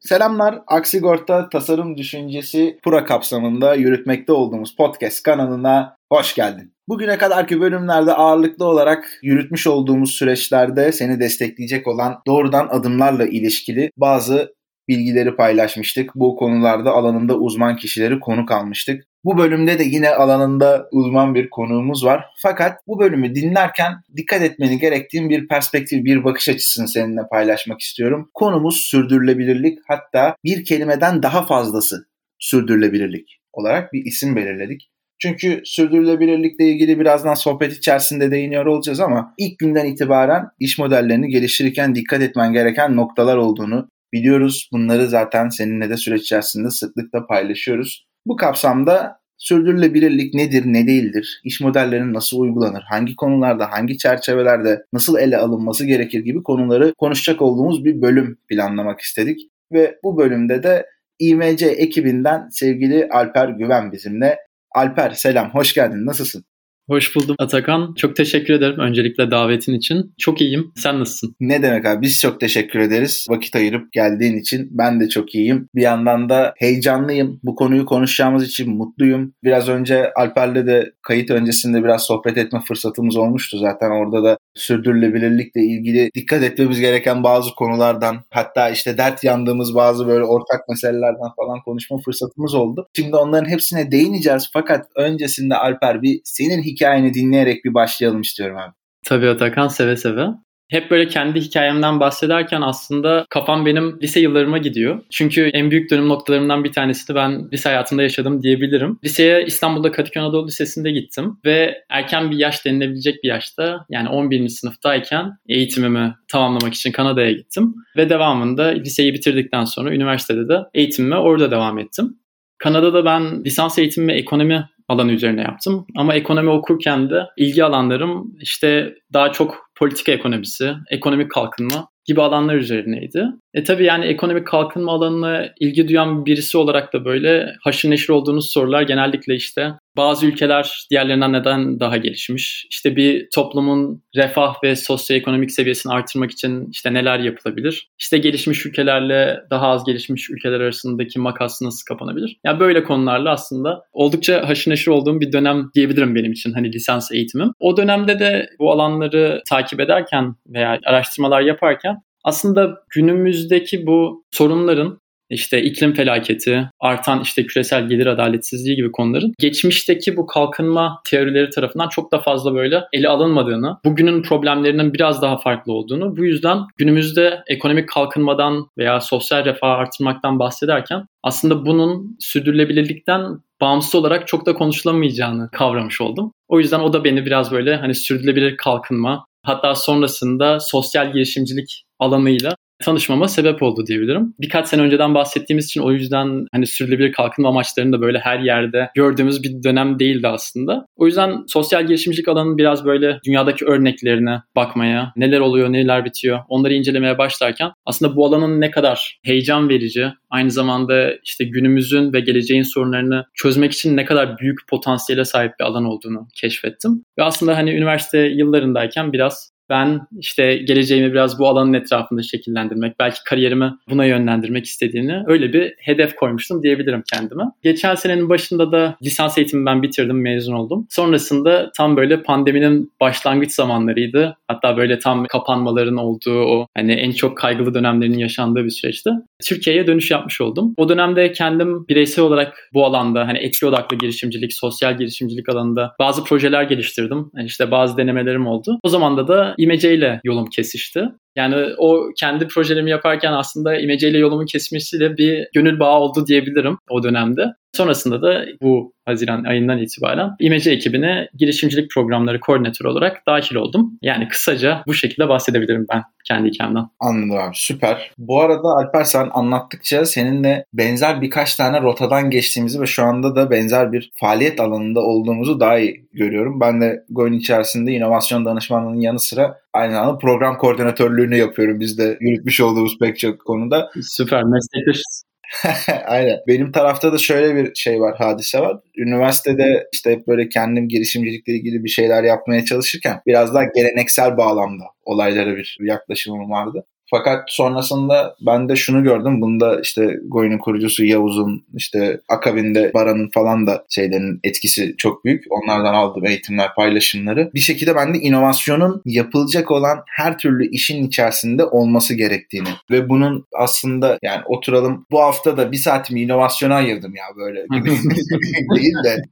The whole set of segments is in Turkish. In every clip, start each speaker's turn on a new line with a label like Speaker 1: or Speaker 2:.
Speaker 1: Selamlar. Aksigorta Tasarım Düşüncesi Pura kapsamında yürütmekte olduğumuz podcast kanalına hoş geldin. Bugüne kadarki bölümlerde ağırlıklı olarak yürütmüş olduğumuz süreçlerde seni destekleyecek olan doğrudan adımlarla ilişkili bazı bilgileri paylaşmıştık. Bu konularda alanında uzman kişileri konuk almıştık. Bu bölümde de yine alanında uzman bir konuğumuz var. Fakat bu bölümü dinlerken dikkat etmeni gerektiğim bir perspektif, bir bakış açısını seninle paylaşmak istiyorum. Konumuz sürdürülebilirlik hatta bir kelimeden daha fazlası sürdürülebilirlik olarak bir isim belirledik. Çünkü sürdürülebilirlikle ilgili birazdan sohbet içerisinde değiniyor olacağız ama ilk günden itibaren iş modellerini geliştirirken dikkat etmen gereken noktalar olduğunu biliyoruz. Bunları zaten seninle de süreç içerisinde sıklıkla paylaşıyoruz. Bu kapsamda sürdürülebilirlik nedir, ne değildir, iş modellerinin nasıl uygulanır, hangi konularda, hangi çerçevelerde nasıl ele alınması gerekir gibi konuları konuşacak olduğumuz bir bölüm planlamak istedik. Ve bu bölümde de İMC ekibinden sevgili Alper Güven bizimle. Alper selam, hoş geldin, nasılsın?
Speaker 2: Hoş buldum Atakan. Çok teşekkür ederim öncelikle davetin için. Çok iyiyim. Sen nasılsın?
Speaker 1: Ne demek abi? Biz çok teşekkür ederiz. Vakit ayırıp geldiğin için. Ben de çok iyiyim. Bir yandan da heyecanlıyım. Bu konuyu konuşacağımız için mutluyum. Biraz önce Alper'le de kayıt öncesinde biraz sohbet etme fırsatımız olmuştu. Zaten orada da sürdürülebilirlikle ilgili dikkat etmemiz gereken bazı konulardan hatta işte dert yandığımız bazı böyle ortak meselelerden falan konuşma fırsatımız oldu. Şimdi onların hepsine değineceğiz fakat öncesinde Alper bir senin hikayeni dinleyerek bir başlayalım istiyorum abi.
Speaker 2: Tabii Atakan seve seve. Hep böyle kendi hikayemden bahsederken aslında kafam benim lise yıllarıma gidiyor. Çünkü en büyük dönüm noktalarımdan bir tanesini ben lise hayatında yaşadım diyebilirim. Liseye İstanbul'da Kadıköy Anadolu Lisesi'nde gittim ve erken bir yaş denilebilecek bir yaşta yani 11. sınıftayken eğitimimi tamamlamak için Kanada'ya gittim. Ve devamında liseyi bitirdikten sonra üniversitede de eğitimime orada devam ettim. Kanada'da ben lisans eğitimi ve ekonomi alanı üzerine yaptım. Ama ekonomi okurken de ilgi alanlarım işte daha çok politika ekonomisi, ekonomik kalkınma gibi alanlar üzerineydi. E tabii yani ekonomik kalkınma alanına ilgi duyan birisi olarak da böyle haşır neşir olduğunuz sorular genellikle işte bazı ülkeler diğerlerinden neden daha gelişmiş? İşte bir toplumun refah ve sosyoekonomik seviyesini artırmak için işte neler yapılabilir? İşte gelişmiş ülkelerle daha az gelişmiş ülkeler arasındaki makas nasıl kapanabilir? Ya yani böyle konularla aslında oldukça haşır neşir olduğum bir dönem diyebilirim benim için hani lisans eğitimim. O dönemde de bu alanları takip ederken veya araştırmalar yaparken aslında günümüzdeki bu sorunların işte iklim felaketi, artan işte küresel gelir adaletsizliği gibi konuların geçmişteki bu kalkınma teorileri tarafından çok da fazla böyle ele alınmadığını, bugünün problemlerinin biraz daha farklı olduğunu, bu yüzden günümüzde ekonomik kalkınmadan veya sosyal refah artırmaktan bahsederken aslında bunun sürdürülebilirlikten bağımsız olarak çok da konuşulamayacağını kavramış oldum. O yüzden o da beni biraz böyle hani sürdürülebilir kalkınma, hatta sonrasında sosyal girişimcilik alanıyla tanışmama sebep oldu diyebilirim. Birkaç sene önceden bahsettiğimiz için o yüzden hani sürdürülebilir kalkınma amaçlarını da böyle her yerde gördüğümüz bir dönem değildi aslında. O yüzden sosyal girişimcilik alanının biraz böyle dünyadaki örneklerine bakmaya, neler oluyor, neler bitiyor onları incelemeye başlarken aslında bu alanın ne kadar heyecan verici, aynı zamanda işte günümüzün ve geleceğin sorunlarını çözmek için ne kadar büyük potansiyele sahip bir alan olduğunu keşfettim. Ve aslında hani üniversite yıllarındayken biraz ben işte geleceğimi biraz bu alanın etrafında şekillendirmek, belki kariyerimi buna yönlendirmek istediğini öyle bir hedef koymuştum diyebilirim kendime. Geçen senenin başında da lisans eğitimi ben bitirdim, mezun oldum. Sonrasında tam böyle pandeminin başlangıç zamanlarıydı. Hatta böyle tam kapanmaların olduğu o hani en çok kaygılı dönemlerin yaşandığı bir süreçti. Türkiye'ye dönüş yapmış oldum. O dönemde kendim bireysel olarak bu alanda hani etki odaklı girişimcilik, sosyal girişimcilik alanında bazı projeler geliştirdim. Yani işte bazı denemelerim oldu. O zaman da da İmece ile yolum kesişti. Yani o kendi projelerimi yaparken aslında İmece ile yolumun kesmesiyle bir gönül bağı oldu diyebilirim o dönemde. Sonrasında da bu Haziran ayından itibaren İmece ekibine girişimcilik programları koordinatörü olarak dahil oldum. Yani kısaca bu şekilde bahsedebilirim ben kendi hikayemden.
Speaker 1: Anladım abi süper. Bu arada Alper sen anlattıkça seninle benzer birkaç tane rotadan geçtiğimizi ve şu anda da benzer bir faaliyet alanında olduğumuzu daha iyi görüyorum. Ben de Goin içerisinde inovasyon danışmanlığının yanı sıra aynı zamanda program koordinatörlüğünü yapıyorum. Biz de yürütmüş olduğumuz pek çok konuda.
Speaker 2: Süper meslektaşız.
Speaker 1: Aynen. Benim tarafta da şöyle bir şey var, hadise var. Üniversitede işte hep böyle kendim girişimcilikle ilgili bir şeyler yapmaya çalışırken biraz daha geleneksel bağlamda olaylara bir yaklaşımım vardı. Fakat sonrasında ben de şunu gördüm. Bunda işte Goy'un kurucusu Yavuz'un işte akabinde Baran'ın falan da şeylerin etkisi çok büyük. Onlardan aldığım eğitimler, paylaşımları. Bir şekilde ben de inovasyonun yapılacak olan her türlü işin içerisinde olması gerektiğini ve bunun aslında yani oturalım bu hafta da bir saatimi inovasyona ayırdım ya böyle değil de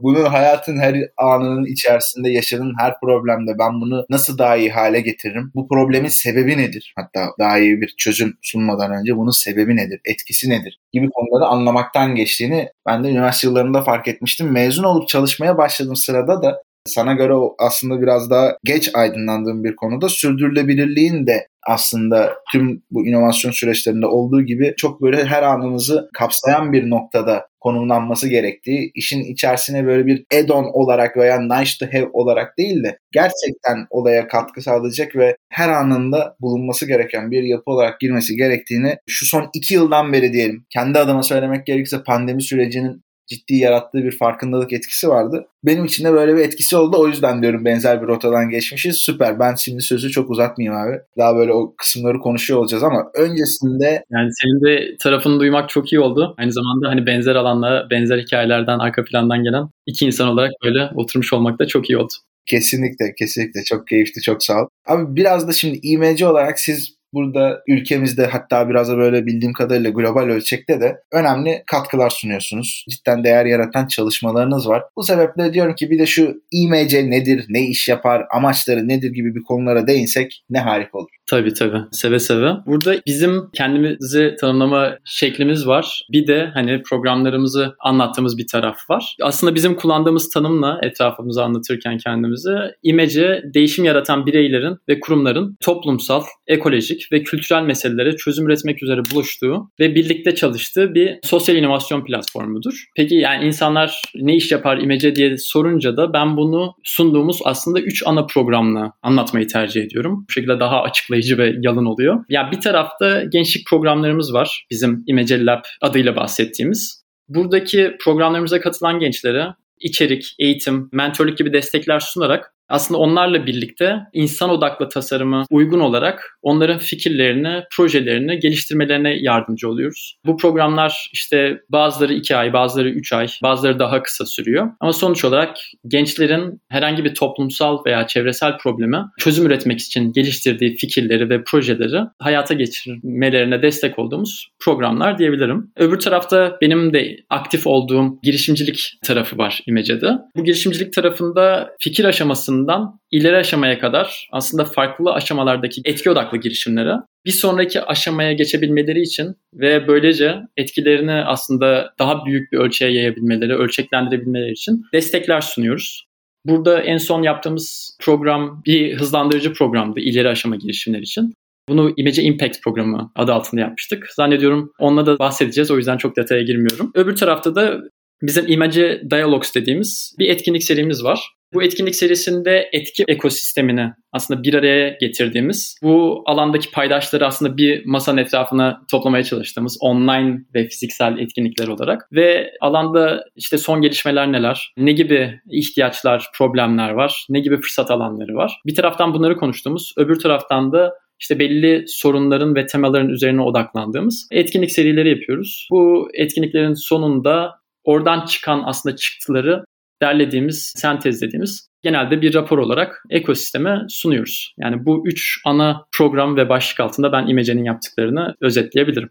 Speaker 1: bunun hayatın her anının içerisinde yaşadığın her problemde ben bunu nasıl daha iyi hale getiririm? Bu problemin sebebi nedir? Hatta daha iyi bir çözüm sunmadan önce bunun sebebi nedir? Etkisi nedir? Gibi konuları anlamaktan geçtiğini ben de üniversite yıllarında fark etmiştim. Mezun olup çalışmaya başladığım sırada da sana göre aslında biraz daha geç aydınlandığım bir konuda sürdürülebilirliğin de aslında tüm bu inovasyon süreçlerinde olduğu gibi çok böyle her anımızı kapsayan bir noktada konumlanması gerektiği, işin içerisine böyle bir add-on olarak veya nice to have olarak değil de gerçekten olaya katkı sağlayacak ve her anında bulunması gereken bir yapı olarak girmesi gerektiğini şu son iki yıldan beri diyelim kendi adıma söylemek gerekirse pandemi sürecinin ciddi yarattığı bir farkındalık etkisi vardı. Benim için de böyle bir etkisi oldu. O yüzden diyorum benzer bir rotadan geçmişiz. Süper. Ben şimdi sözü çok uzatmayayım abi. Daha böyle o kısımları konuşuyor olacağız ama öncesinde...
Speaker 2: Yani senin de tarafını duymak çok iyi oldu. Aynı zamanda hani benzer alanlara, benzer hikayelerden, arka plandan gelen iki insan olarak böyle oturmuş olmak da çok iyi oldu.
Speaker 1: Kesinlikle, kesinlikle. Çok keyifli, çok sağ ol. Abi biraz da şimdi IMC olarak siz burada ülkemizde hatta biraz da böyle bildiğim kadarıyla global ölçekte de önemli katkılar sunuyorsunuz. Cidden değer yaratan çalışmalarınız var. Bu sebeple diyorum ki bir de şu IMC nedir, ne iş yapar, amaçları nedir gibi bir konulara değinsek ne harika olur.
Speaker 2: Tabii tabii. Seve seve. Burada bizim kendimizi tanımlama şeklimiz var. Bir de hani programlarımızı anlattığımız bir taraf var. Aslında bizim kullandığımız tanımla etrafımızı anlatırken kendimizi imece değişim yaratan bireylerin ve kurumların toplumsal, ekolojik ve kültürel meselelere çözüm üretmek üzere buluştuğu ve birlikte çalıştığı bir sosyal inovasyon platformudur. Peki yani insanlar ne iş yapar imece diye sorunca da ben bunu sunduğumuz aslında 3 ana programla anlatmayı tercih ediyorum. Bu şekilde daha açıklayıcı zorlayıcı ve yalın oluyor. Ya yani bir tarafta gençlik programlarımız var. Bizim Imagel Lab adıyla bahsettiğimiz. Buradaki programlarımıza katılan gençlere içerik, eğitim, mentorluk gibi destekler sunarak aslında onlarla birlikte insan odaklı tasarımı uygun olarak onların fikirlerini, projelerini geliştirmelerine yardımcı oluyoruz. Bu programlar işte bazıları 2 ay, bazıları 3 ay, bazıları daha kısa sürüyor. Ama sonuç olarak gençlerin herhangi bir toplumsal veya çevresel probleme çözüm üretmek için geliştirdiği fikirleri ve projeleri hayata geçirmelerine destek olduğumuz programlar diyebilirim. Öbür tarafta benim de aktif olduğum girişimcilik tarafı var İmece'de. Bu girişimcilik tarafında fikir aşamasında aşamasından ileri aşamaya kadar aslında farklı aşamalardaki etki odaklı girişimlere bir sonraki aşamaya geçebilmeleri için ve böylece etkilerini aslında daha büyük bir ölçüye yayabilmeleri, ölçeklendirebilmeleri için destekler sunuyoruz. Burada en son yaptığımız program bir hızlandırıcı programdı ileri aşama girişimler için. Bunu Image Impact programı adı altında yapmıştık. Zannediyorum onunla da bahsedeceğiz o yüzden çok detaya girmiyorum. Öbür tarafta da bizim Image Dialogues dediğimiz bir etkinlik serimiz var. Bu etkinlik serisinde etki ekosistemini aslında bir araya getirdiğimiz, bu alandaki paydaşları aslında bir masanın etrafına toplamaya çalıştığımız online ve fiziksel etkinlikler olarak ve alanda işte son gelişmeler neler, ne gibi ihtiyaçlar, problemler var, ne gibi fırsat alanları var. Bir taraftan bunları konuştuğumuz, öbür taraftan da işte belli sorunların ve temaların üzerine odaklandığımız etkinlik serileri yapıyoruz. Bu etkinliklerin sonunda oradan çıkan aslında çıktıları derlediğimiz, sentezlediğimiz genelde bir rapor olarak ekosisteme sunuyoruz. Yani bu üç ana program ve başlık altında ben İmece'nin yaptıklarını özetleyebilirim.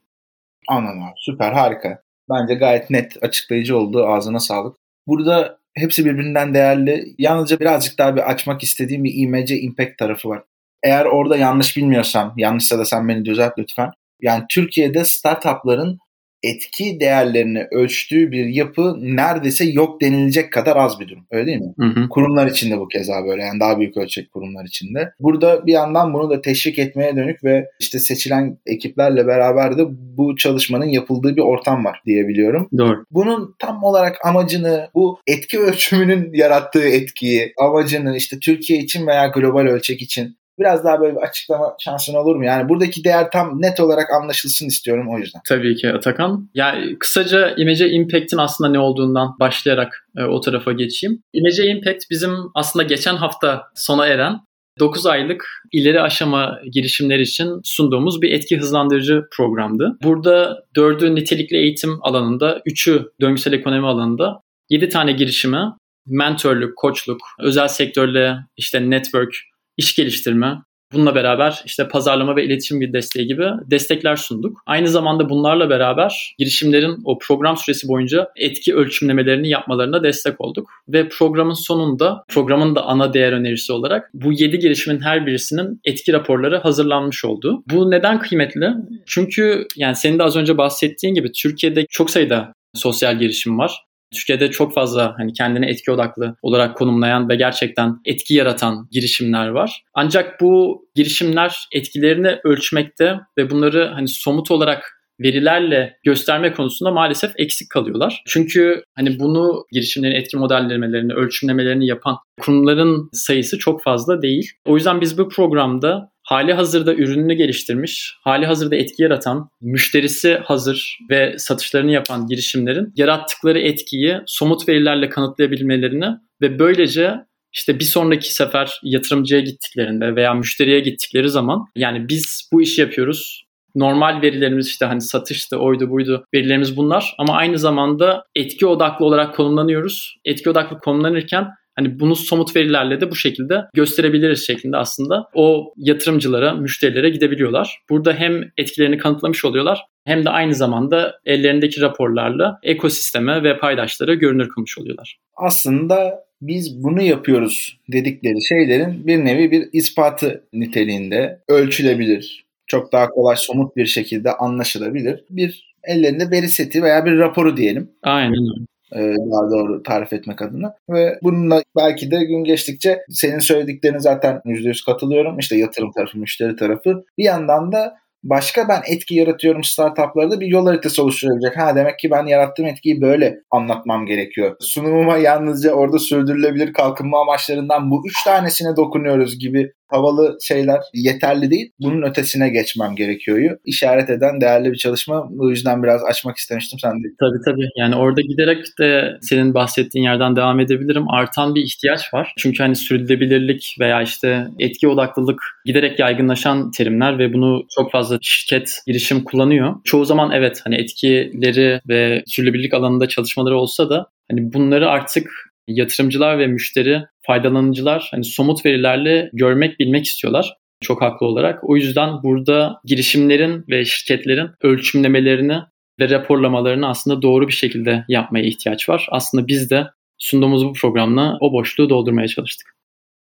Speaker 1: Anladım abi. Süper, harika. Bence gayet net, açıklayıcı oldu. Ağzına sağlık. Burada hepsi birbirinden değerli. Yalnızca birazcık daha bir açmak istediğim bir IMC Impact tarafı var. Eğer orada yanlış bilmiyorsam, yanlışsa da sen beni düzelt lütfen. Yani Türkiye'de startupların etki değerlerini ölçtüğü bir yapı neredeyse yok denilecek kadar az bir durum. Öyle değil mi? Hı hı. Kurumlar içinde bu keza böyle yani daha büyük ölçek kurumlar içinde. Burada bir yandan bunu da teşvik etmeye dönük ve işte seçilen ekiplerle beraber de bu çalışmanın yapıldığı bir ortam var diyebiliyorum.
Speaker 2: Doğru.
Speaker 1: Bunun tam olarak amacını, bu etki ölçümünün yarattığı etkiyi, amacını işte Türkiye için veya global ölçek için biraz daha böyle bir açıklama şansın olur mu? Yani buradaki değer tam net olarak anlaşılsın istiyorum o yüzden.
Speaker 2: Tabii ki Atakan. Yani kısaca Image Impact'in aslında ne olduğundan başlayarak e, o tarafa geçeyim. Image Impact bizim aslında geçen hafta sona eren 9 aylık ileri aşama girişimler için sunduğumuz bir etki hızlandırıcı programdı. Burada 4'ü nitelikli eğitim alanında, 3'ü döngüsel ekonomi alanında 7 tane girişimi mentorluk, koçluk, özel sektörle işte network, iş geliştirme, Bununla beraber işte pazarlama ve iletişim bir desteği gibi destekler sunduk. Aynı zamanda bunlarla beraber girişimlerin o program süresi boyunca etki ölçümlemelerini yapmalarına destek olduk. Ve programın sonunda programın da ana değer önerisi olarak bu 7 girişimin her birisinin etki raporları hazırlanmış oldu. Bu neden kıymetli? Çünkü yani senin de az önce bahsettiğin gibi Türkiye'de çok sayıda sosyal girişim var. Türkiye'de çok fazla hani kendine etki odaklı olarak konumlayan ve gerçekten etki yaratan girişimler var. Ancak bu girişimler etkilerini ölçmekte ve bunları hani somut olarak verilerle gösterme konusunda maalesef eksik kalıyorlar. Çünkü hani bunu girişimlerin etki modellemelerini, ölçümlemelerini yapan kurumların sayısı çok fazla değil. O yüzden biz bu programda hali hazırda ürününü geliştirmiş, hali hazırda etki yaratan, müşterisi hazır ve satışlarını yapan girişimlerin yarattıkları etkiyi somut verilerle kanıtlayabilmelerini ve böylece işte bir sonraki sefer yatırımcıya gittiklerinde veya müşteriye gittikleri zaman yani biz bu işi yapıyoruz. Normal verilerimiz işte hani satıştı, oydu buydu verilerimiz bunlar ama aynı zamanda etki odaklı olarak konumlanıyoruz. Etki odaklı konumlanırken Hani bunu somut verilerle de bu şekilde gösterebiliriz şeklinde aslında o yatırımcılara, müşterilere gidebiliyorlar. Burada hem etkilerini kanıtlamış oluyorlar hem de aynı zamanda ellerindeki raporlarla ekosisteme ve paydaşlara görünür kılmış oluyorlar.
Speaker 1: Aslında biz bunu yapıyoruz dedikleri şeylerin bir nevi bir ispatı niteliğinde ölçülebilir. Çok daha kolay somut bir şekilde anlaşılabilir. Bir ellerinde veri seti veya bir raporu diyelim.
Speaker 2: Aynen öyle.
Speaker 1: E, daha doğru tarif etmek adına. Ve bununla belki de gün geçtikçe senin söylediklerine zaten %100 katılıyorum. İşte yatırım tarafı, müşteri tarafı. Bir yandan da başka ben etki yaratıyorum startuplarda bir yol haritası oluşturulacak. Ha demek ki ben yarattığım etkiyi böyle anlatmam gerekiyor. Sunumuma yalnızca orada sürdürülebilir kalkınma amaçlarından bu üç tanesine dokunuyoruz gibi havalı şeyler yeterli değil. Bunun ötesine geçmem gerekiyor. İşaret eden değerli bir çalışma. Bu yüzden biraz açmak istemiştim sen de.
Speaker 2: Tabii tabii. Yani orada giderek de senin bahsettiğin yerden devam edebilirim. Artan bir ihtiyaç var. Çünkü hani sürdürülebilirlik veya işte etki odaklılık giderek yaygınlaşan terimler ve bunu çok fazla şirket girişim kullanıyor. Çoğu zaman evet hani etkileri ve sürdürülebilirlik alanında çalışmaları olsa da hani bunları artık yatırımcılar ve müşteri faydalanıcılar hani somut verilerle görmek, bilmek istiyorlar. Çok haklı olarak. O yüzden burada girişimlerin ve şirketlerin ölçümlemelerini ve raporlamalarını aslında doğru bir şekilde yapmaya ihtiyaç var. Aslında biz de sunduğumuz bu programla o boşluğu doldurmaya çalıştık.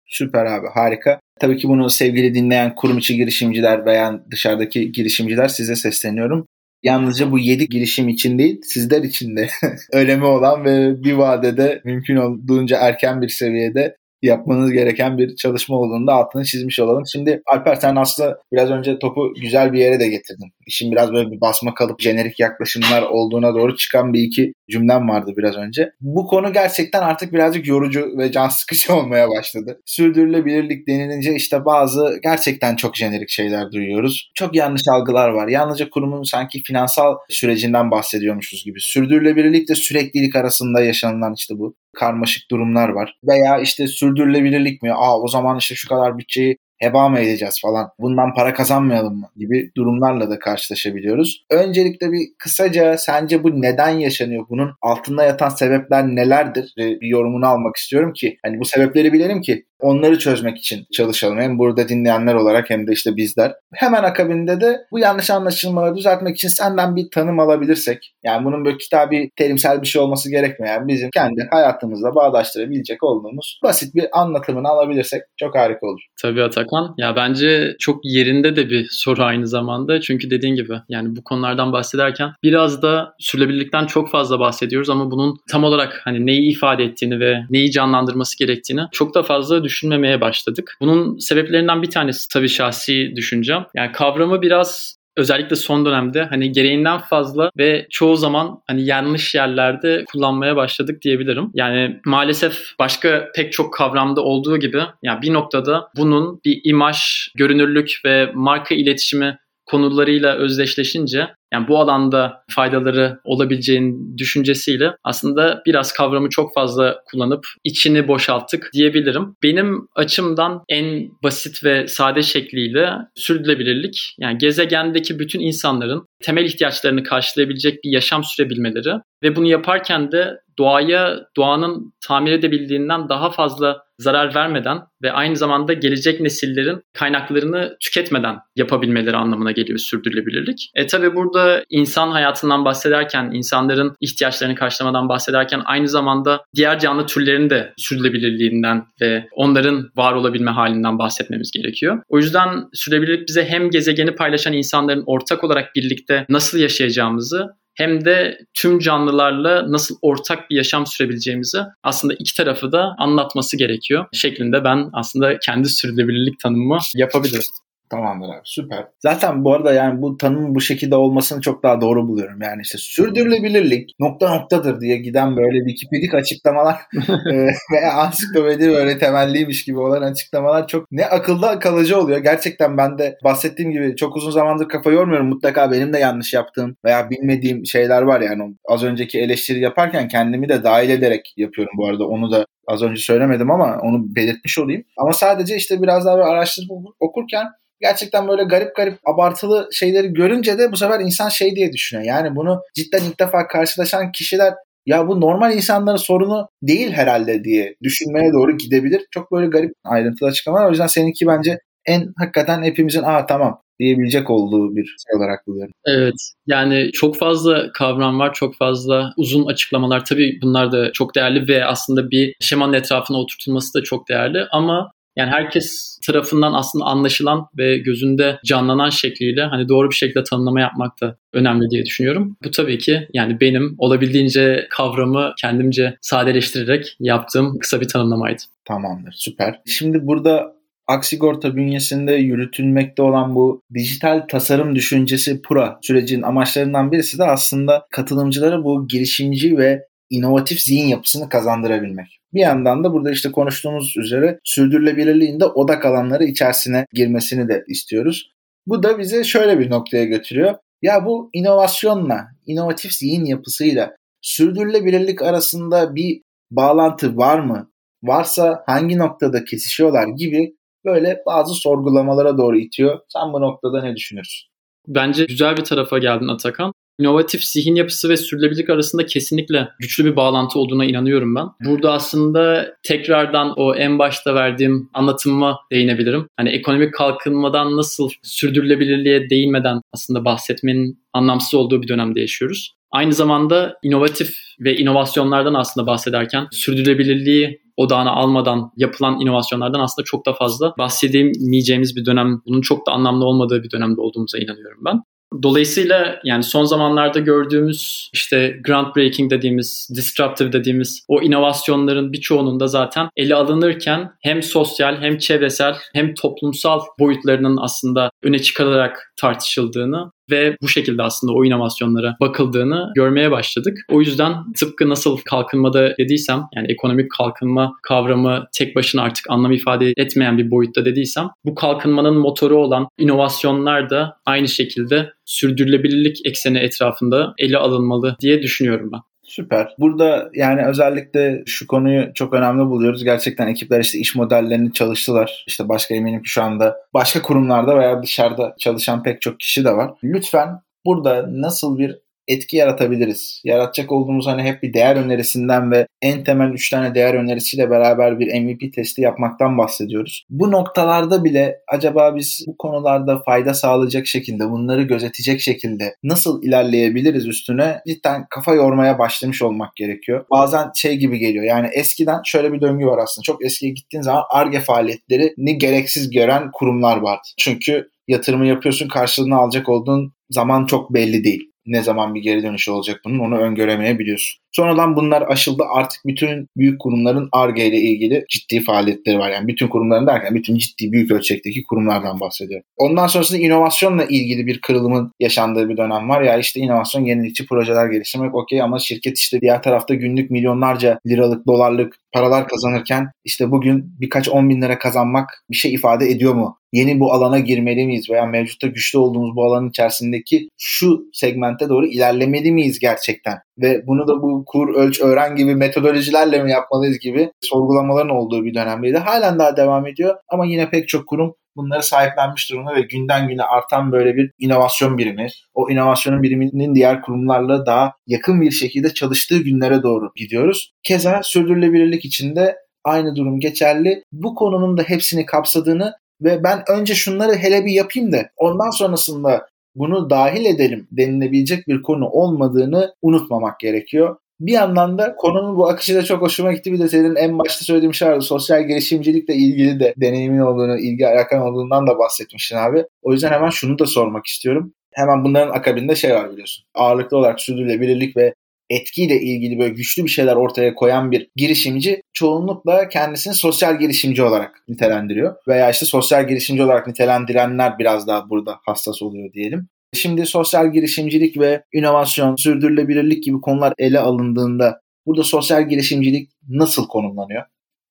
Speaker 1: Süper abi harika. Tabii ki bunu sevgili dinleyen kurum içi girişimciler veya dışarıdaki girişimciler size sesleniyorum yalnızca bu 7 girişim için değil sizler için de önemi olan ve bir vadede mümkün olduğunca erken bir seviyede yapmanız gereken bir çalışma olduğunu da altını çizmiş olalım. Şimdi Alper sen aslında biraz önce topu güzel bir yere de getirdin. İşin biraz böyle bir basma kalıp jenerik yaklaşımlar olduğuna doğru çıkan bir iki cümlem vardı biraz önce. Bu konu gerçekten artık birazcık yorucu ve can sıkıcı olmaya başladı. Sürdürülebilirlik denilince işte bazı gerçekten çok jenerik şeyler duyuyoruz. Çok yanlış algılar var. Yalnızca kurumun sanki finansal sürecinden bahsediyormuşuz gibi. Sürdürülebilirlikle süreklilik arasında yaşanılan işte bu karmaşık durumlar var. Veya işte sürdürülebilirlik mi? Aa o zaman işte şu kadar bütçeyi heba mı edeceğiz falan bundan para kazanmayalım mı gibi durumlarla da karşılaşabiliyoruz. Öncelikle bir kısaca sence bu neden yaşanıyor? Bunun altında yatan sebepler nelerdir? Bir yorumunu almak istiyorum ki hani bu sebepleri bilelim ki Onları çözmek için çalışalım. Hem burada dinleyenler olarak hem de işte bizler. Hemen akabinde de bu yanlış anlaşılmaları düzeltmek için senden bir tanım alabilirsek. Yani bunun böyle kitabi terimsel bir şey olması gerekmeyen bizim kendi hayatımızla bağdaştırabilecek olduğumuz basit bir anlatımını alabilirsek çok harika olur.
Speaker 2: Tabii Atakan. Ya bence çok yerinde de bir soru aynı zamanda. Çünkü dediğin gibi yani bu konulardan bahsederken biraz da sürülebilirlikten çok fazla bahsediyoruz ama bunun tam olarak hani neyi ifade ettiğini ve neyi canlandırması gerektiğini çok da fazla düşünmemeye başladık. Bunun sebeplerinden bir tanesi tabii şahsi düşüncem. Yani kavramı biraz özellikle son dönemde hani gereğinden fazla ve çoğu zaman hani yanlış yerlerde kullanmaya başladık diyebilirim. Yani maalesef başka pek çok kavramda olduğu gibi yani bir noktada bunun bir imaj, görünürlük ve marka iletişimi konularıyla özdeşleşince yani bu alanda faydaları olabileceğini düşüncesiyle aslında biraz kavramı çok fazla kullanıp içini boşalttık diyebilirim. Benim açımdan en basit ve sade şekliyle sürdürülebilirlik yani gezegendeki bütün insanların temel ihtiyaçlarını karşılayabilecek bir yaşam sürebilmeleri ve bunu yaparken de doğaya doğanın tamir edebildiğinden daha fazla zarar vermeden ve aynı zamanda gelecek nesillerin kaynaklarını tüketmeden yapabilmeleri anlamına geliyor sürdürülebilirlik. E tabi burada insan hayatından bahsederken, insanların ihtiyaçlarını karşılamadan bahsederken aynı zamanda diğer canlı türlerin de sürdürülebilirliğinden ve onların var olabilme halinden bahsetmemiz gerekiyor. O yüzden sürdürülebilirlik bize hem gezegeni paylaşan insanların ortak olarak birlikte nasıl yaşayacağımızı hem de tüm canlılarla nasıl ortak bir yaşam sürebileceğimizi aslında iki tarafı da anlatması gerekiyor şeklinde ben aslında kendi sürdürülebilirlik tanımımı yapabilirim.
Speaker 1: Tamamdır abi süper. Zaten bu arada yani bu tanımın bu şekilde olmasını çok daha doğru buluyorum. Yani işte sürdürülebilirlik nokta noktadır diye giden böyle Wikipedik açıklamalar e, veya ansiklopedi böyle temelliymiş gibi olan açıklamalar çok ne akılda kalıcı oluyor. Gerçekten ben de bahsettiğim gibi çok uzun zamandır kafa yormuyorum. Mutlaka benim de yanlış yaptığım veya bilmediğim şeyler var yani az önceki eleştiri yaparken kendimi de dahil ederek yapıyorum bu arada. Onu da az önce söylemedim ama onu belirtmiş olayım. Ama sadece işte biraz daha araştırıp okurken gerçekten böyle garip garip abartılı şeyleri görünce de bu sefer insan şey diye düşünüyor. Yani bunu cidden ilk defa karşılaşan kişiler ya bu normal insanların sorunu değil herhalde diye düşünmeye doğru gidebilir. Çok böyle garip ayrıntılı açıklamalar. O yüzden seninki bence en hakikaten hepimizin aa tamam diyebilecek olduğu bir şey olarak buluyorum.
Speaker 2: Evet yani çok fazla kavram var çok fazla uzun açıklamalar tabii bunlar da çok değerli ve aslında bir şemanın etrafına oturtulması da çok değerli ama yani herkes tarafından aslında anlaşılan ve gözünde canlanan şekliyle hani doğru bir şekilde tanımlama yapmak da önemli diye düşünüyorum. Bu tabii ki yani benim olabildiğince kavramı kendimce sadeleştirerek yaptığım kısa bir tanımlamaydı.
Speaker 1: Tamamdır, süper. Şimdi burada Aksigorta bünyesinde yürütülmekte olan bu dijital tasarım düşüncesi PURA sürecinin amaçlarından birisi de aslında katılımcılara bu girişimci ve inovatif zihin yapısını kazandırabilmek. Bir yandan da burada işte konuştuğumuz üzere sürdürülebilirliğin de odak alanları içerisine girmesini de istiyoruz. Bu da bize şöyle bir noktaya götürüyor. Ya bu inovasyonla, inovatif zihin yapısıyla sürdürülebilirlik arasında bir bağlantı var mı? Varsa hangi noktada kesişiyorlar gibi böyle bazı sorgulamalara doğru itiyor. Sen bu noktada ne düşünürsün?
Speaker 2: Bence güzel bir tarafa geldin Atakan inovatif zihin yapısı ve sürdürülebilirlik arasında kesinlikle güçlü bir bağlantı olduğuna inanıyorum ben. Burada aslında tekrardan o en başta verdiğim anlatıma değinebilirim. Hani ekonomik kalkınmadan nasıl sürdürülebilirliğe değinmeden aslında bahsetmenin anlamsız olduğu bir dönemde yaşıyoruz. Aynı zamanda inovatif ve inovasyonlardan aslında bahsederken sürdürülebilirliği odağına almadan yapılan inovasyonlardan aslında çok da fazla bahsedemeyeceğimiz bir dönem, bunun çok da anlamlı olmadığı bir dönemde olduğumuza inanıyorum ben. Dolayısıyla yani son zamanlarda gördüğümüz işte groundbreaking dediğimiz, disruptive dediğimiz o inovasyonların birçoğunun da zaten ele alınırken hem sosyal hem çevresel hem toplumsal boyutlarının aslında öne çıkarılarak tartışıldığını ve bu şekilde aslında o inovasyonlara bakıldığını görmeye başladık. O yüzden tıpkı nasıl kalkınmada dediysem yani ekonomik kalkınma kavramı tek başına artık anlam ifade etmeyen bir boyutta dediysem bu kalkınmanın motoru olan inovasyonlar da aynı şekilde sürdürülebilirlik ekseni etrafında ele alınmalı diye düşünüyorum ben.
Speaker 1: Süper. Burada yani özellikle şu konuyu çok önemli buluyoruz. Gerçekten ekipler işte iş modellerini çalıştılar. İşte başka eminim ki şu anda başka kurumlarda veya dışarıda çalışan pek çok kişi de var. Lütfen burada nasıl bir etki yaratabiliriz. Yaratacak olduğumuz hani hep bir değer önerisinden ve en temel 3 tane değer önerisiyle beraber bir MVP testi yapmaktan bahsediyoruz. Bu noktalarda bile acaba biz bu konularda fayda sağlayacak şekilde, bunları gözetecek şekilde nasıl ilerleyebiliriz üstüne cidden kafa yormaya başlamış olmak gerekiyor. Bazen şey gibi geliyor yani eskiden şöyle bir döngü var aslında. Çok eskiye gittiğin zaman ARGE faaliyetlerini gereksiz gören kurumlar vardı. Çünkü yatırımı yapıyorsun karşılığını alacak olduğun zaman çok belli değil ne zaman bir geri dönüş olacak bunun onu öngöremeyebiliyorsun. Sonradan bunlar aşıldı. Artık bütün büyük kurumların ARGE ile ilgili ciddi faaliyetleri var. Yani bütün kurumların derken bütün ciddi büyük ölçekteki kurumlardan bahsediyorum. Ondan sonrasında inovasyonla ilgili bir kırılımın yaşandığı bir dönem var. Ya işte inovasyon yenilikçi projeler geliştirmek okey ama şirket işte diğer tarafta günlük milyonlarca liralık, dolarlık paralar kazanırken işte bugün birkaç on bin lira kazanmak bir şey ifade ediyor mu? Yeni bu alana girmeli miyiz veya mevcutta güçlü olduğumuz bu alanın içerisindeki şu segmente doğru ilerlemeli miyiz gerçekten? Ve bunu da bu kur, ölç, öğren gibi metodolojilerle mi yapmalıyız gibi sorgulamaların olduğu bir dönemdeydi. Halen daha devam ediyor ama yine pek çok kurum bunları sahiplenmiş durumda ve günden güne artan böyle bir inovasyon birimi, o inovasyonun biriminin diğer kurumlarla daha yakın bir şekilde çalıştığı günlere doğru gidiyoruz. Keza sürdürülebilirlik içinde aynı durum geçerli. Bu konunun da hepsini kapsadığını ve ben önce şunları hele bir yapayım da ondan sonrasında bunu dahil edelim denilebilecek bir konu olmadığını unutmamak gerekiyor. Bir yandan da konunun bu akışı da çok hoşuma gitti. Bir de senin en başta söylediğim şey vardı. Sosyal girişimcilikle ilgili de deneyimin olduğunu, ilgi alakan olduğundan da bahsetmiştin abi. O yüzden hemen şunu da sormak istiyorum. Hemen bunların akabinde şey var biliyorsun. Ağırlıklı olarak sürdürülebilirlik ve etkiyle ilgili böyle güçlü bir şeyler ortaya koyan bir girişimci çoğunlukla kendisini sosyal girişimci olarak nitelendiriyor. Veya işte sosyal girişimci olarak nitelendirenler biraz daha burada hassas oluyor diyelim. Şimdi sosyal girişimcilik ve inovasyon, sürdürülebilirlik gibi konular ele alındığında burada sosyal girişimcilik nasıl konumlanıyor?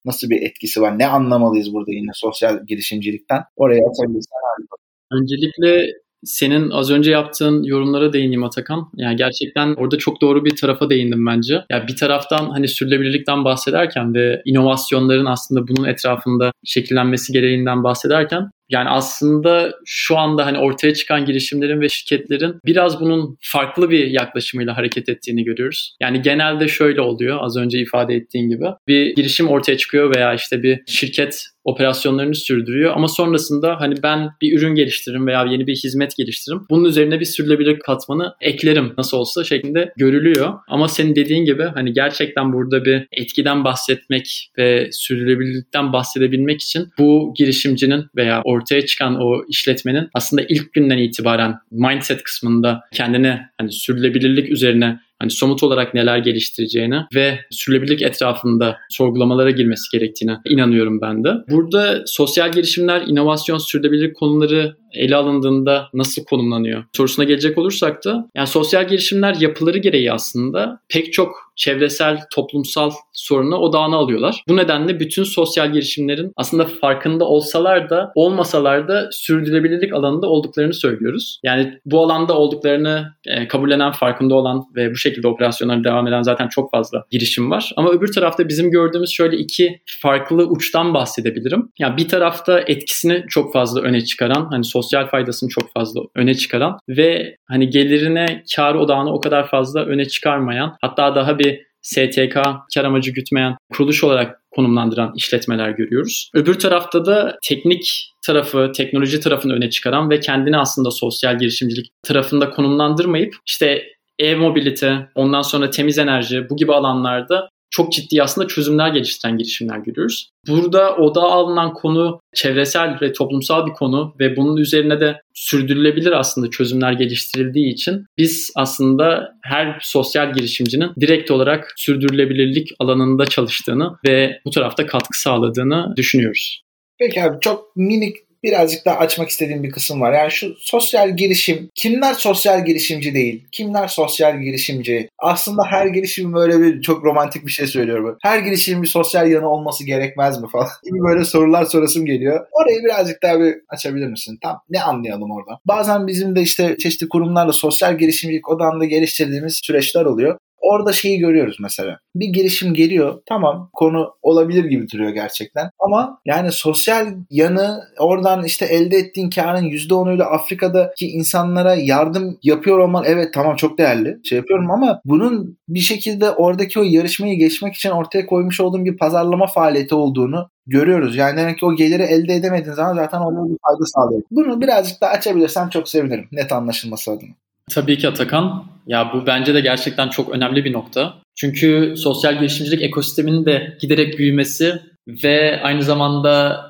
Speaker 1: Nasıl bir etkisi var? Ne anlamalıyız burada yine sosyal girişimcilikten? Oraya atabilirsen harika.
Speaker 2: Öncelikle senin az önce yaptığın yorumlara değineyim Atakan. Yani gerçekten orada çok doğru bir tarafa değindim bence. Ya yani bir taraftan hani sürdürülebilirlikten bahsederken ve inovasyonların aslında bunun etrafında şekillenmesi gereğinden bahsederken yani aslında şu anda hani ortaya çıkan girişimlerin ve şirketlerin biraz bunun farklı bir yaklaşımıyla hareket ettiğini görüyoruz. Yani genelde şöyle oluyor az önce ifade ettiğin gibi. Bir girişim ortaya çıkıyor veya işte bir şirket operasyonlarını sürdürüyor ama sonrasında hani ben bir ürün geliştiririm veya yeni bir hizmet geliştiririm. Bunun üzerine bir sürdürülebilir katmanı eklerim nasıl olsa şeklinde görülüyor. Ama senin dediğin gibi hani gerçekten burada bir etkiden bahsetmek ve sürdürülebilirlikten bahsedebilmek için bu girişimcinin veya ortaya çıkan o işletmenin aslında ilk günden itibaren mindset kısmında kendine hani sürdürülebilirlik üzerine hani somut olarak neler geliştireceğini ve sürülebilirlik etrafında sorgulamalara girmesi gerektiğine inanıyorum ben de. Burada sosyal girişimler, inovasyon, sürdürülebilirlik konuları ele alındığında nasıl konumlanıyor sorusuna gelecek olursak da yani sosyal girişimler yapıları gereği aslında pek çok çevresel, toplumsal sorunu odağına alıyorlar. Bu nedenle bütün sosyal girişimlerin aslında farkında olsalar da olmasalar da sürdürülebilirlik alanında olduklarını söylüyoruz. Yani bu alanda olduklarını e, kabullenen, farkında olan ve bu şekilde operasyonlara devam eden zaten çok fazla girişim var. Ama öbür tarafta bizim gördüğümüz şöyle iki farklı uçtan bahsedebilirim. Yani bir tarafta etkisini çok fazla öne çıkaran, hani sosyal faydasını çok fazla öne çıkaran ve hani gelirine, kar odağını o kadar fazla öne çıkarmayan, hatta daha bir STK, kar amacı gütmeyen kuruluş olarak konumlandıran işletmeler görüyoruz. Öbür tarafta da teknik tarafı, teknoloji tarafını öne çıkaran ve kendini aslında sosyal girişimcilik tarafında konumlandırmayıp işte e-mobilite, ondan sonra temiz enerji bu gibi alanlarda çok ciddi aslında çözümler geliştiren girişimler görüyoruz. Burada oda alınan konu çevresel ve toplumsal bir konu ve bunun üzerine de sürdürülebilir aslında çözümler geliştirildiği için biz aslında her sosyal girişimcinin direkt olarak sürdürülebilirlik alanında çalıştığını ve bu tarafta katkı sağladığını düşünüyoruz.
Speaker 1: Peki abi çok minik birazcık daha açmak istediğim bir kısım var. Yani şu sosyal girişim, kimler sosyal girişimci değil, kimler sosyal girişimci? Aslında her girişim böyle bir çok romantik bir şey söylüyorum. Her girişimin bir sosyal yanı olması gerekmez mi falan gibi böyle sorular sorasım geliyor. Orayı birazcık daha bir açabilir misin? Tam ne anlayalım orada? Bazen bizim de işte çeşitli kurumlarla sosyal girişimcilik odamda geliştirdiğimiz süreçler oluyor. Orada şeyi görüyoruz mesela. Bir girişim geliyor. Tamam konu olabilir gibi duruyor gerçekten. Ama yani sosyal yanı oradan işte elde ettiğin karın %10'uyla Afrika'daki insanlara yardım yapıyor olman evet tamam çok değerli. Şey yapıyorum ama bunun bir şekilde oradaki o yarışmayı geçmek için ortaya koymuş olduğum bir pazarlama faaliyeti olduğunu görüyoruz. Yani demek ki o geliri elde edemediğin zaman zaten orada bir fayda sağlıyor. Bunu birazcık daha açabilirsem çok sevinirim. Net anlaşılması adına.
Speaker 2: Tabii ki Atakan. Ya bu bence de gerçekten çok önemli bir nokta. Çünkü sosyal girişimcilik ekosisteminin de giderek büyümesi ve aynı zamanda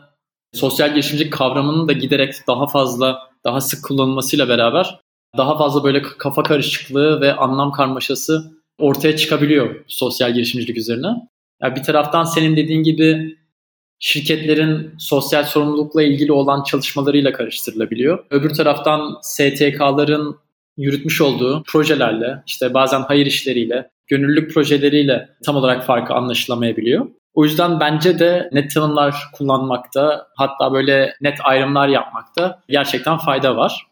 Speaker 2: sosyal girişimcilik kavramının da giderek daha fazla, daha sık kullanılmasıyla beraber daha fazla böyle kafa karışıklığı ve anlam karmaşası ortaya çıkabiliyor sosyal girişimcilik üzerine. Ya bir taraftan senin dediğin gibi şirketlerin sosyal sorumlulukla ilgili olan çalışmalarıyla karıştırılabiliyor. Öbür taraftan STK'ların yürütmüş olduğu projelerle, işte bazen hayır işleriyle, gönüllülük projeleriyle tam olarak farkı anlaşılamayabiliyor. O yüzden bence de net tanımlar kullanmakta, hatta böyle net ayrımlar yapmakta gerçekten fayda var.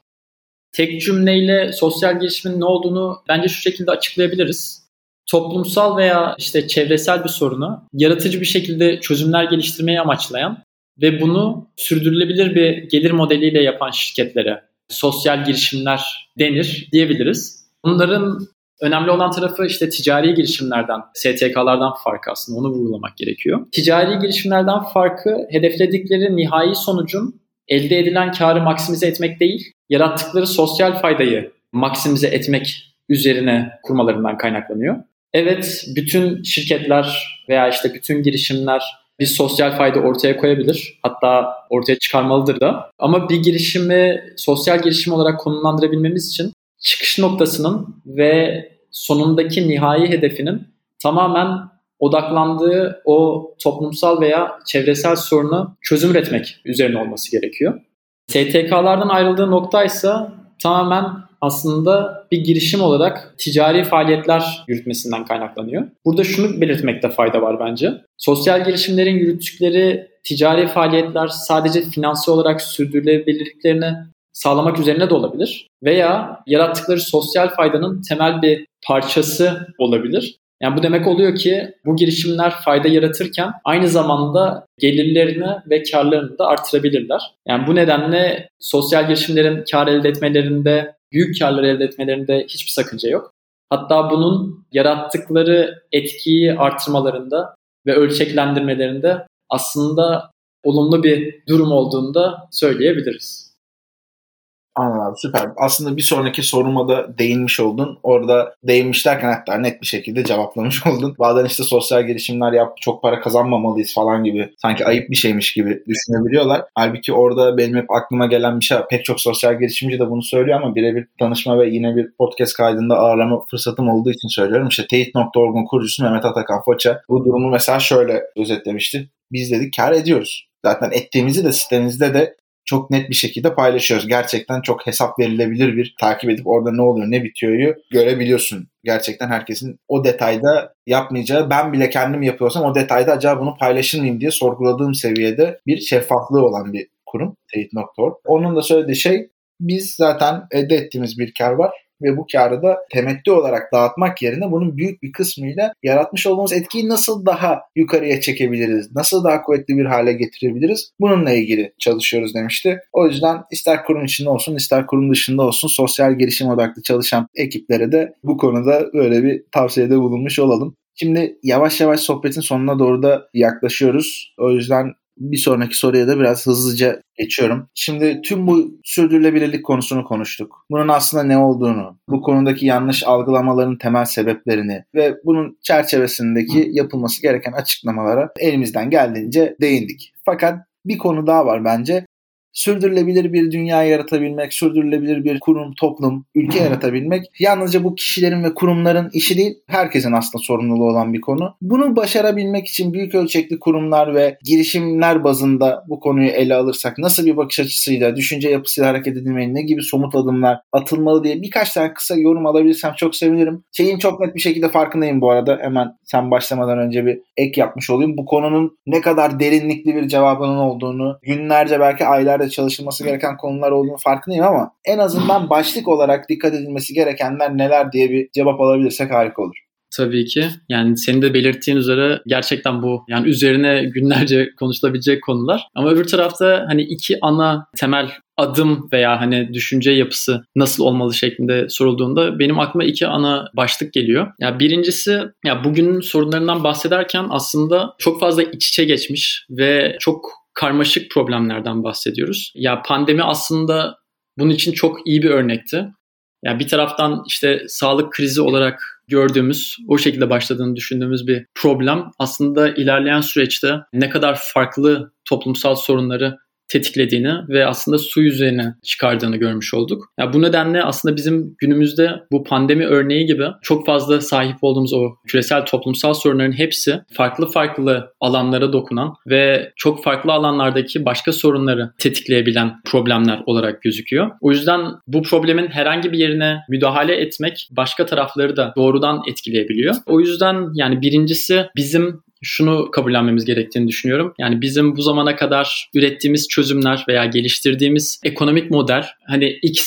Speaker 2: Tek cümleyle sosyal girişimin ne olduğunu bence şu şekilde açıklayabiliriz. Toplumsal veya işte çevresel bir sorunu yaratıcı bir şekilde çözümler geliştirmeyi amaçlayan ve bunu sürdürülebilir bir gelir modeliyle yapan şirketlere sosyal girişimler denir diyebiliriz. Bunların önemli olan tarafı işte ticari girişimlerden, STK'lardan farkı aslında onu vurgulamak gerekiyor. Ticari girişimlerden farkı hedefledikleri nihai sonucun elde edilen karı maksimize etmek değil, yarattıkları sosyal faydayı maksimize etmek üzerine kurmalarından kaynaklanıyor. Evet, bütün şirketler veya işte bütün girişimler bir sosyal fayda ortaya koyabilir. Hatta ortaya çıkarmalıdır da. Ama bir girişimi sosyal girişim olarak konumlandırabilmemiz için çıkış noktasının ve sonundaki nihai hedefinin tamamen odaklandığı o toplumsal veya çevresel sorunu çözüm üretmek üzerine olması gerekiyor. STK'lardan ayrıldığı nokta ise tamamen aslında bir girişim olarak ticari faaliyetler yürütmesinden kaynaklanıyor. Burada şunu belirtmekte fayda var bence. Sosyal girişimlerin yürüttükleri ticari faaliyetler sadece finansal olarak sürdürülebilirliklerini sağlamak üzerine de olabilir. Veya yarattıkları sosyal faydanın temel bir parçası olabilir. Yani bu demek oluyor ki bu girişimler fayda yaratırken aynı zamanda gelirlerini ve karlarını da artırabilirler. Yani bu nedenle sosyal girişimlerin kar elde etmelerinde, büyük karlar elde etmelerinde hiçbir sakınca yok. Hatta bunun yarattıkları etkiyi artırmalarında ve ölçeklendirmelerinde aslında olumlu bir durum olduğunu da söyleyebiliriz.
Speaker 1: Anladım süper. Aslında bir sonraki soruma da değinmiş oldun. Orada değinmiş derken hatta net bir şekilde cevaplamış oldun. Bazen işte sosyal girişimler yap çok para kazanmamalıyız falan gibi sanki ayıp bir şeymiş gibi düşünebiliyorlar. Halbuki orada benim hep aklıma gelen bir şey pek çok sosyal girişimci de bunu söylüyor ama birebir tanışma ve yine bir podcast kaydında ağırlama fırsatım olduğu için söylüyorum. İşte teyit.org'un kurucusu Mehmet Atakan Foça bu durumu mesela şöyle özetlemişti. Biz dedik kar ediyoruz. Zaten ettiğimizi de sitemizde de çok net bir şekilde paylaşıyoruz. Gerçekten çok hesap verilebilir bir takip edip orada ne oluyor ne bitiyoryu görebiliyorsun. Gerçekten herkesin o detayda yapmayacağı ben bile kendim yapıyorsam o detayda acaba bunu paylaşır mıyım diye sorguladığım seviyede bir şeffaflığı olan bir kurum teyit.org. Onun da söylediği şey biz zaten elde ettiğimiz bir kar var ve bu karı da temettü olarak dağıtmak yerine bunun büyük bir kısmıyla yaratmış olduğumuz etkiyi nasıl daha yukarıya çekebiliriz? Nasıl daha kuvvetli bir hale getirebiliriz? Bununla ilgili çalışıyoruz demişti. O yüzden ister kurum içinde olsun ister kurum dışında olsun sosyal gelişim odaklı çalışan ekiplere de bu konuda böyle bir tavsiyede bulunmuş olalım. Şimdi yavaş yavaş sohbetin sonuna doğru da yaklaşıyoruz. O yüzden bir sonraki soruya da biraz hızlıca geçiyorum. Şimdi tüm bu sürdürülebilirlik konusunu konuştuk. Bunun aslında ne olduğunu, bu konudaki yanlış algılamaların temel sebeplerini ve bunun çerçevesindeki yapılması gereken açıklamalara elimizden geldiğince değindik. Fakat bir konu daha var bence sürdürülebilir bir dünya yaratabilmek, sürdürülebilir bir kurum, toplum, ülke yaratabilmek yalnızca bu kişilerin ve kurumların işi değil, herkesin aslında sorumluluğu olan bir konu. Bunu başarabilmek için büyük ölçekli kurumlar ve girişimler bazında bu konuyu ele alırsak nasıl bir bakış açısıyla, düşünce yapısıyla hareket edilmeli, ne gibi somut adımlar atılmalı diye birkaç tane kısa yorum alabilirsem çok sevinirim. Şeyin çok net bir şekilde farkındayım bu arada. Hemen sen başlamadan önce bir ek yapmış olayım. Bu konunun ne kadar derinlikli bir cevabının olduğunu, günlerce belki aylarca üzerinde çalışılması gereken konular olduğunu farkındayım ama en azından başlık olarak dikkat edilmesi gerekenler neler diye bir cevap alabilirsek harika olur.
Speaker 2: Tabii ki. Yani senin de belirttiğin üzere gerçekten bu yani üzerine günlerce konuşulabilecek konular. Ama öbür tarafta hani iki ana temel adım veya hani düşünce yapısı nasıl olmalı şeklinde sorulduğunda benim aklıma iki ana başlık geliyor. Ya birincisi ya bugünün sorunlarından bahsederken aslında çok fazla iç içe geçmiş ve çok karmaşık problemlerden bahsediyoruz. Ya pandemi aslında bunun için çok iyi bir örnekti. Yani bir taraftan işte sağlık krizi olarak gördüğümüz, o şekilde başladığını düşündüğümüz bir problem aslında ilerleyen süreçte ne kadar farklı toplumsal sorunları tetiklediğini ve aslında su yüzeyine çıkardığını görmüş olduk. Ya bu nedenle aslında bizim günümüzde bu pandemi örneği gibi çok fazla sahip olduğumuz o küresel toplumsal sorunların hepsi farklı farklı alanlara dokunan ve çok farklı alanlardaki başka sorunları tetikleyebilen problemler olarak gözüküyor. O yüzden bu problemin herhangi bir yerine müdahale etmek başka tarafları da doğrudan etkileyebiliyor. O yüzden yani birincisi bizim şunu kabullenmemiz gerektiğini düşünüyorum. Yani bizim bu zamana kadar ürettiğimiz çözümler veya geliştirdiğimiz ekonomik model hani X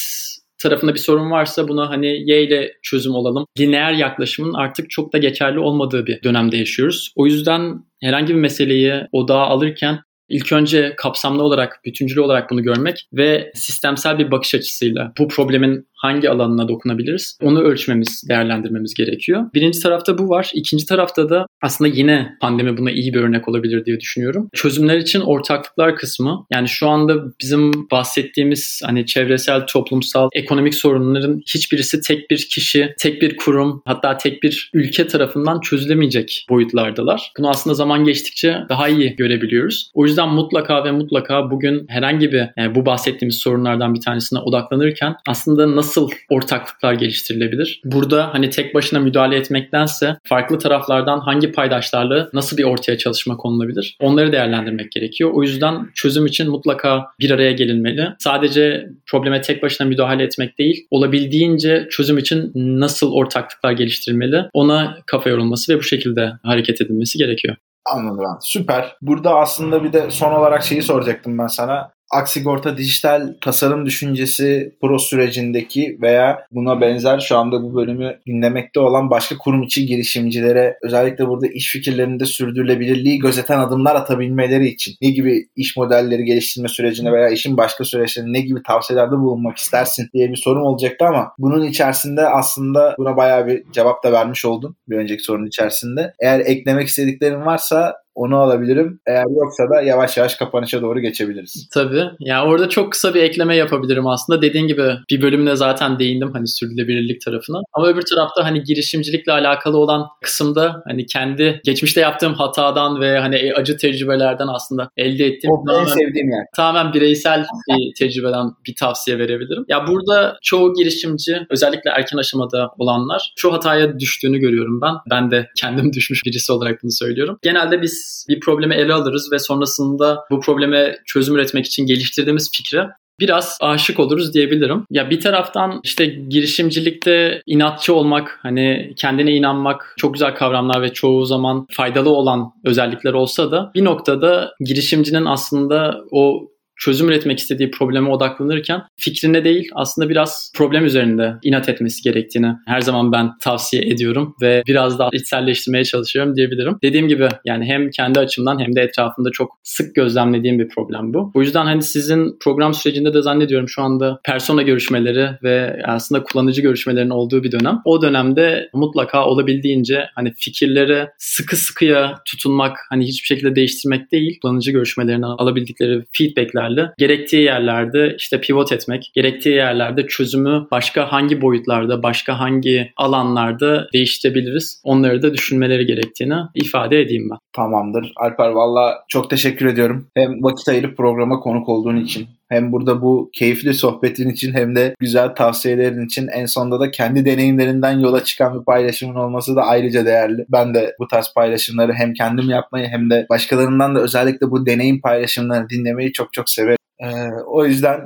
Speaker 2: tarafında bir sorun varsa buna hani Y ile çözüm olalım. Lineer yaklaşımın artık çok da geçerli olmadığı bir dönemde yaşıyoruz. O yüzden herhangi bir meseleyi odağa alırken İlk önce kapsamlı olarak, bütüncül olarak bunu görmek ve sistemsel bir bakış açısıyla bu problemin hangi alanına dokunabiliriz onu ölçmemiz, değerlendirmemiz gerekiyor. Birinci tarafta bu var. İkinci tarafta da aslında yine pandemi buna iyi bir örnek olabilir diye düşünüyorum. Çözümler için ortaklıklar kısmı. Yani şu anda bizim bahsettiğimiz hani çevresel, toplumsal, ekonomik sorunların hiçbirisi tek bir kişi, tek bir kurum, hatta tek bir ülke tarafından çözülemeyecek boyutlardalar. Bunu aslında zaman geçtikçe daha iyi görebiliyoruz. O yüzden mutlaka ve mutlaka bugün herhangi bir yani bu bahsettiğimiz sorunlardan bir tanesine odaklanırken aslında nasıl nasıl ortaklıklar geliştirilebilir? Burada hani tek başına müdahale etmektense farklı taraflardan hangi paydaşlarla nasıl bir ortaya çalışma konulabilir? Onları değerlendirmek gerekiyor. O yüzden çözüm için mutlaka bir araya gelinmeli. Sadece probleme tek başına müdahale etmek değil, olabildiğince çözüm için nasıl ortaklıklar geliştirilmeli ona kafa yorulması ve bu şekilde hareket edilmesi gerekiyor.
Speaker 1: Anladım ben. Süper. Burada aslında bir de son olarak şeyi soracaktım ben sana. Aksigorta dijital tasarım düşüncesi pro sürecindeki veya buna benzer şu anda bu bölümü dinlemekte olan başka kurum içi girişimcilere özellikle burada iş fikirlerinde sürdürülebilirliği gözeten adımlar atabilmeleri için ne gibi iş modelleri geliştirme sürecinde veya işin başka süreçlerinde ne gibi tavsiyelerde bulunmak istersin diye bir sorum olacaktı ama bunun içerisinde aslında buna bayağı bir cevap da vermiş oldun bir önceki sorunun içerisinde. Eğer eklemek istediklerin varsa onu alabilirim. Eğer yoksa da yavaş yavaş kapanışa doğru geçebiliriz.
Speaker 2: Tabii. Ya yani orada çok kısa bir ekleme yapabilirim aslında. Dediğin gibi bir bölümde zaten değindim hani sürdürülebilirlik tarafına. Ama öbür tarafta hani girişimcilikle alakalı olan kısımda hani kendi geçmişte yaptığım hatadan ve hani acı tecrübelerden aslında elde ettiğim
Speaker 1: o tamamen, en sevdiğim yer.
Speaker 2: Tamamen bireysel bir tecrübeden bir tavsiye verebilirim. Ya burada çoğu girişimci özellikle erken aşamada olanlar şu hataya düştüğünü görüyorum ben. Ben de kendim düşmüş birisi olarak bunu söylüyorum. Genelde biz bir problemi ele alırız ve sonrasında bu probleme çözüm üretmek için geliştirdiğimiz fikre biraz aşık oluruz diyebilirim. Ya bir taraftan işte girişimcilikte inatçı olmak, hani kendine inanmak çok güzel kavramlar ve çoğu zaman faydalı olan özellikler olsa da bir noktada girişimcinin aslında o çözüm üretmek istediği probleme odaklanırken fikrine değil aslında biraz problem üzerinde inat etmesi gerektiğini her zaman ben tavsiye ediyorum ve biraz daha içselleştirmeye çalışıyorum diyebilirim. Dediğim gibi yani hem kendi açımdan hem de etrafında çok sık gözlemlediğim bir problem bu. O yüzden hani sizin program sürecinde de zannediyorum şu anda persona görüşmeleri ve aslında kullanıcı görüşmelerinin olduğu bir dönem. O dönemde mutlaka olabildiğince hani fikirleri sıkı sıkıya tutunmak hani hiçbir şekilde değiştirmek değil kullanıcı görüşmelerinden alabildikleri feedbackler yeterli. Gerektiği yerlerde işte pivot etmek, gerektiği yerlerde çözümü başka hangi boyutlarda, başka hangi alanlarda değiştirebiliriz onları da düşünmeleri gerektiğini ifade edeyim ben.
Speaker 1: Tamamdır. Alper valla çok teşekkür ediyorum. Hem vakit ayırıp programa konuk olduğun için hem burada bu keyifli sohbetin için hem de güzel tavsiyelerin için en sonunda da kendi deneyimlerinden yola çıkan bir paylaşımın olması da ayrıca değerli. Ben de bu tarz paylaşımları hem kendim yapmayı hem de başkalarından da özellikle bu deneyim paylaşımlarını dinlemeyi çok çok severim. Ee, o yüzden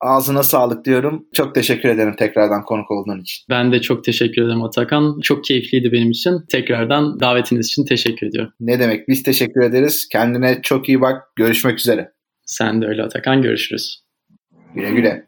Speaker 1: Ağzına sağlık diyorum. Çok teşekkür ederim tekrardan konuk olduğun için.
Speaker 2: Ben de çok teşekkür ederim Atakan. Çok keyifliydi benim için. Tekrardan davetiniz için teşekkür ediyorum.
Speaker 1: Ne demek? Biz teşekkür ederiz. Kendine çok iyi bak. Görüşmek üzere.
Speaker 2: Sen de öyle Atakan. Görüşürüz.
Speaker 1: Güle güle.